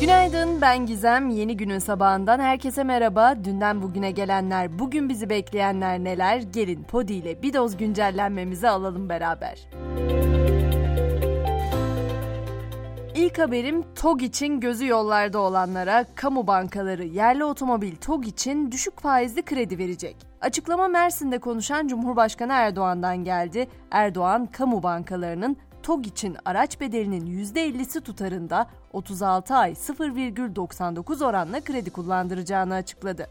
Günaydın ben Gizem. Yeni günün sabahından herkese merhaba. Dünden bugüne gelenler, bugün bizi bekleyenler neler? Gelin Podi ile bir doz güncellenmemizi alalım beraber. İlk haberim TOG için gözü yollarda olanlara kamu bankaları yerli otomobil TOG için düşük faizli kredi verecek. Açıklama Mersin'de konuşan Cumhurbaşkanı Erdoğan'dan geldi. Erdoğan kamu bankalarının TOG için araç bedelinin %50'si tutarında 36 ay 0,99 oranla kredi kullandıracağını açıkladı.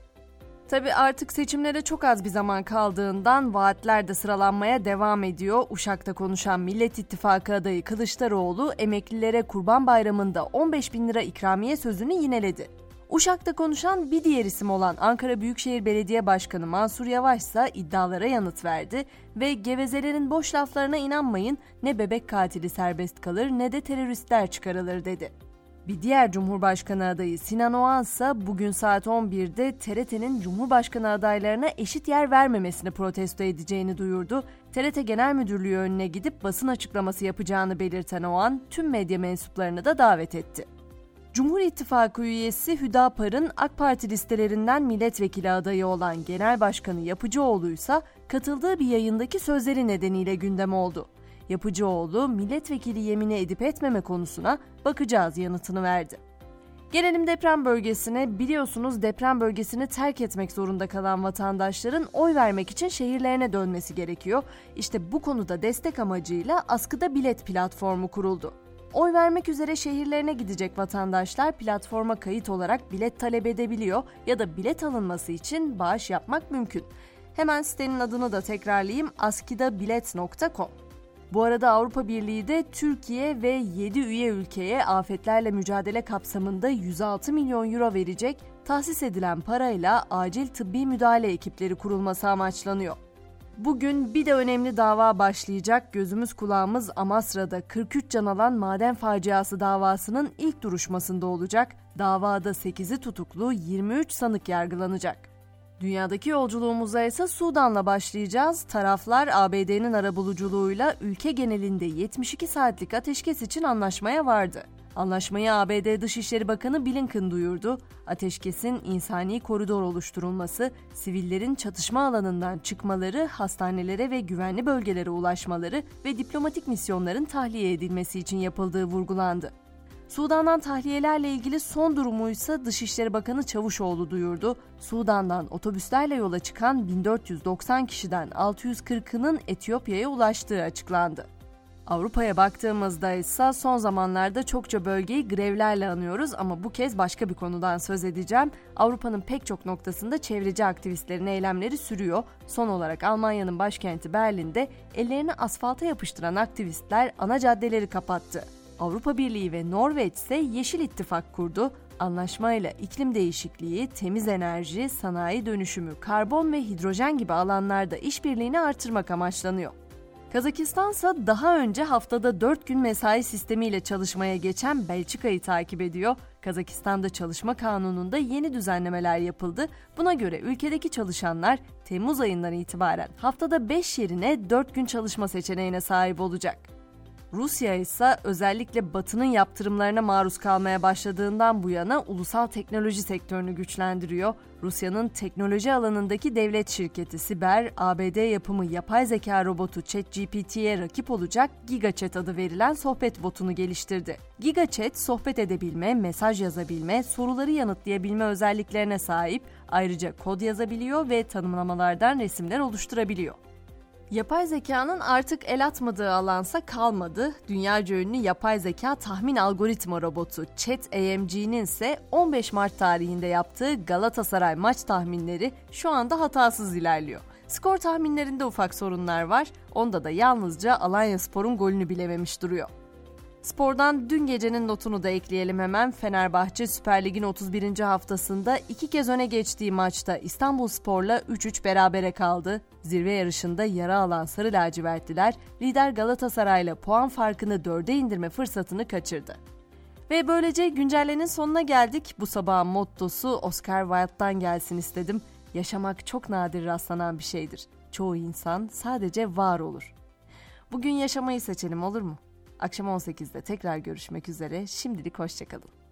Tabi artık seçimlere çok az bir zaman kaldığından vaatler de sıralanmaya devam ediyor. Uşak'ta konuşan Millet İttifakı adayı Kılıçdaroğlu emeklilere Kurban Bayramı'nda 15 bin lira ikramiye sözünü yineledi. Uşak'ta konuşan bir diğer isim olan Ankara Büyükşehir Belediye Başkanı Mansur Yavaş ise iddialara yanıt verdi ve gevezelerin boş laflarına inanmayın ne bebek katili serbest kalır ne de teröristler çıkarılır dedi. Bir diğer Cumhurbaşkanı adayı Sinan Oğan ise bugün saat 11'de TRT'nin Cumhurbaşkanı adaylarına eşit yer vermemesini protesto edeceğini duyurdu. TRT Genel Müdürlüğü önüne gidip basın açıklaması yapacağını belirten Oğan tüm medya mensuplarını da davet etti. Cumhur İttifakı üyesi Hüdapar'ın AK Parti listelerinden milletvekili adayı olan Genel Başkanı Yapıcıoğlu ise katıldığı bir yayındaki sözleri nedeniyle gündem oldu. Yapıcıoğlu milletvekili yemini edip etmeme konusuna bakacağız yanıtını verdi. Gelelim deprem bölgesine. Biliyorsunuz deprem bölgesini terk etmek zorunda kalan vatandaşların oy vermek için şehirlerine dönmesi gerekiyor. İşte bu konuda destek amacıyla askıda bilet platformu kuruldu. Oy vermek üzere şehirlerine gidecek vatandaşlar platforma kayıt olarak bilet talep edebiliyor ya da bilet alınması için bağış yapmak mümkün. Hemen sitenin adını da tekrarlayayım askidabilet.com. Bu arada Avrupa Birliği de Türkiye ve 7 üye ülkeye afetlerle mücadele kapsamında 106 milyon euro verecek, tahsis edilen parayla acil tıbbi müdahale ekipleri kurulması amaçlanıyor. Bugün bir de önemli dava başlayacak. Gözümüz kulağımız Amasra'da 43 can alan maden faciası davasının ilk duruşmasında olacak. Davada 8'i tutuklu, 23 sanık yargılanacak. Dünyadaki yolculuğumuza ise Sudan'la başlayacağız. Taraflar ABD'nin arabuluculuğuyla ülke genelinde 72 saatlik ateşkes için anlaşmaya vardı. Anlaşmayı ABD Dışişleri Bakanı Blinken duyurdu. Ateşkesin insani koridor oluşturulması, sivillerin çatışma alanından çıkmaları, hastanelere ve güvenli bölgelere ulaşmaları ve diplomatik misyonların tahliye edilmesi için yapıldığı vurgulandı. Sudan'dan tahliyelerle ilgili son durumu ise Dışişleri Bakanı Çavuşoğlu duyurdu. Sudan'dan otobüslerle yola çıkan 1490 kişiden 640'ının Etiyopya'ya ulaştığı açıklandı. Avrupa'ya baktığımızda ise son zamanlarda çokça bölgeyi grevlerle anıyoruz ama bu kez başka bir konudan söz edeceğim. Avrupa'nın pek çok noktasında çevreci aktivistlerin eylemleri sürüyor. Son olarak Almanya'nın başkenti Berlin'de ellerini asfalta yapıştıran aktivistler ana caddeleri kapattı. Avrupa Birliği ve Norveç ise Yeşil İttifak kurdu. Anlaşmayla iklim değişikliği, temiz enerji, sanayi dönüşümü, karbon ve hidrojen gibi alanlarda işbirliğini artırmak amaçlanıyor. Kazakistan ise daha önce haftada 4 gün mesai sistemiyle çalışmaya geçen Belçika'yı takip ediyor. Kazakistan'da çalışma kanununda yeni düzenlemeler yapıldı. Buna göre ülkedeki çalışanlar Temmuz ayından itibaren haftada 5 yerine 4 gün çalışma seçeneğine sahip olacak. Rusya ise özellikle Batı'nın yaptırımlarına maruz kalmaya başladığından bu yana ulusal teknoloji sektörünü güçlendiriyor. Rusya'nın teknoloji alanındaki devlet şirketi Siber, ABD yapımı yapay zeka robotu ChatGPT'ye rakip olacak GigaChat adı verilen sohbet botunu geliştirdi. GigaChat sohbet edebilme, mesaj yazabilme, soruları yanıtlayabilme özelliklerine sahip, ayrıca kod yazabiliyor ve tanımlamalardan resimler oluşturabiliyor. Yapay zekanın artık el atmadığı alansa kalmadı. Dünyaca ünlü yapay zeka tahmin algoritma robotu Chat-AMG'nin ise 15 Mart tarihinde yaptığı Galatasaray maç tahminleri şu anda hatasız ilerliyor. Skor tahminlerinde ufak sorunlar var. Onda da yalnızca Alanya Spor'un golünü bilememiş duruyor. Spordan dün gecenin notunu da ekleyelim hemen. Fenerbahçe Süper Lig'in 31. haftasında iki kez öne geçtiği maçta İstanbul Spor'la 3-3 berabere kaldı. Zirve yarışında yara alan Sarı Lacivertliler lider Galatasaray'la puan farkını 4'e indirme fırsatını kaçırdı. Ve böylece güncellenin sonuna geldik. Bu sabahın mottosu Oscar Wilde'dan gelsin istedim. Yaşamak çok nadir rastlanan bir şeydir. Çoğu insan sadece var olur. Bugün yaşamayı seçelim olur mu? Akşam 18'de tekrar görüşmek üzere. Şimdilik hoşçakalın.